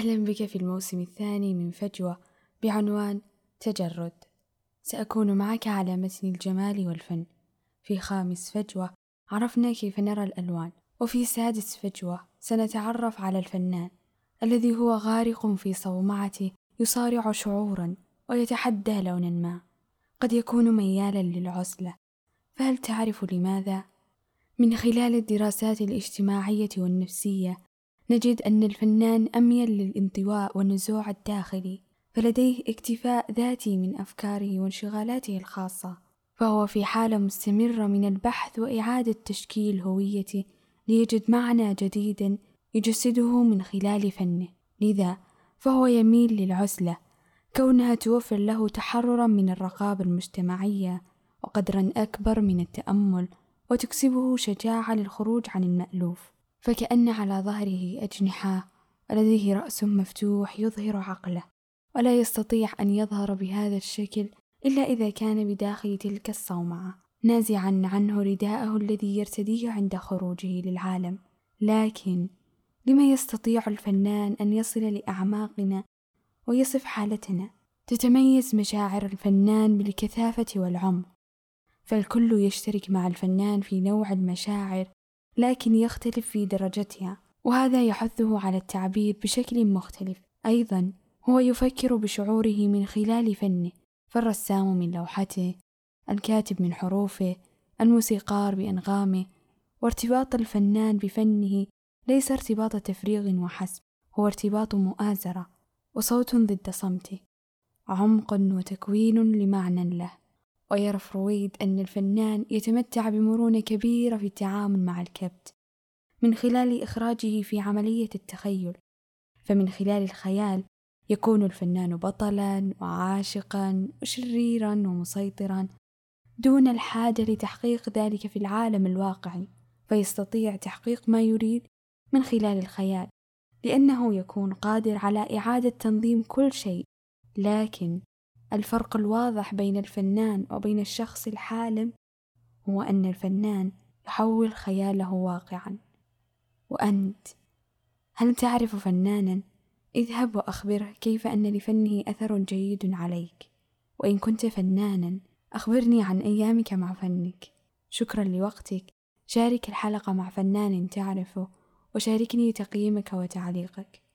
أهلا بك في الموسم الثاني من فجوة بعنوان تجرد. سأكون معك على متن الجمال والفن. في خامس فجوة عرفنا كيف نرى الألوان. وفي سادس فجوة سنتعرف على الفنان الذي هو غارق في صومعته يصارع شعورا ويتحدى لونا ما. قد يكون ميالا للعزلة. فهل تعرف لماذا؟ من خلال الدراسات الاجتماعية والنفسية نجد أن الفنان أميل للانطواء والنزوع الداخلي فلديه اكتفاء ذاتي من أفكاره وانشغالاته الخاصة فهو في حالة مستمرة من البحث وإعادة تشكيل هويته ليجد معنى جديد يجسده من خلال فنه. لذا فهو يميل للعزلة كونها توفر له تحررا من الرقابة المجتمعية وقدرا أكبر من التأمل وتكسبه شجاعة للخروج عن المألوف. فكأن على ظهره أجنحة ولديه رأس مفتوح يظهر عقله ولا يستطيع أن يظهر بهذا الشكل إلا إذا كان بداخل تلك الصومعة نازعا عنه رداءه الذي يرتديه عند خروجه للعالم. لكن لما يستطيع الفنان أن يصل لأعماقنا ويصف حالتنا؟ تتميز مشاعر الفنان بالكثافة والعمق فالكل يشترك مع الفنان في نوع المشاعر لكن يختلف في درجتها وهذا يحثه على التعبير بشكل مختلف. أيضا هو يفكر بشعوره من خلال فنه فالرسام من لوحته الكاتب من حروفه الموسيقار بأنغامه وارتباط الفنان بفنه ليس ارتباط تفريغ وحسب هو ارتباط مؤازرة وصوت ضد صمته عمق وتكوين لمعنى له. ويرى فرويد أن الفنان يتمتع بمرونة كبيرة في التعامل مع الكبت من خلال إخراجه في عملية التخيل. فمن خلال الخيال يكون الفنان بطلا وعاشقا وشريرا ومسيطرا دون الحاجة لتحقيق ذلك في العالم الواقعي فيستطيع تحقيق ما يريد من خلال الخيال لأنه يكون قادر على إعادة تنظيم كل شيء لكن الفرق الواضح بين الفنان وبين الشخص الحالم هو أن الفنان يحول خياله واقعا. وأنت هل تعرف فنانا؟ اذهب وأخبره كيف أن لفنه أثر جيد عليك. وإن كنت فنانا أخبرني عن أيامك مع فنك. شكرا لوقتك. شارك الحلقة مع فنان تعرفه وشاركني تقييمك وتعليقك.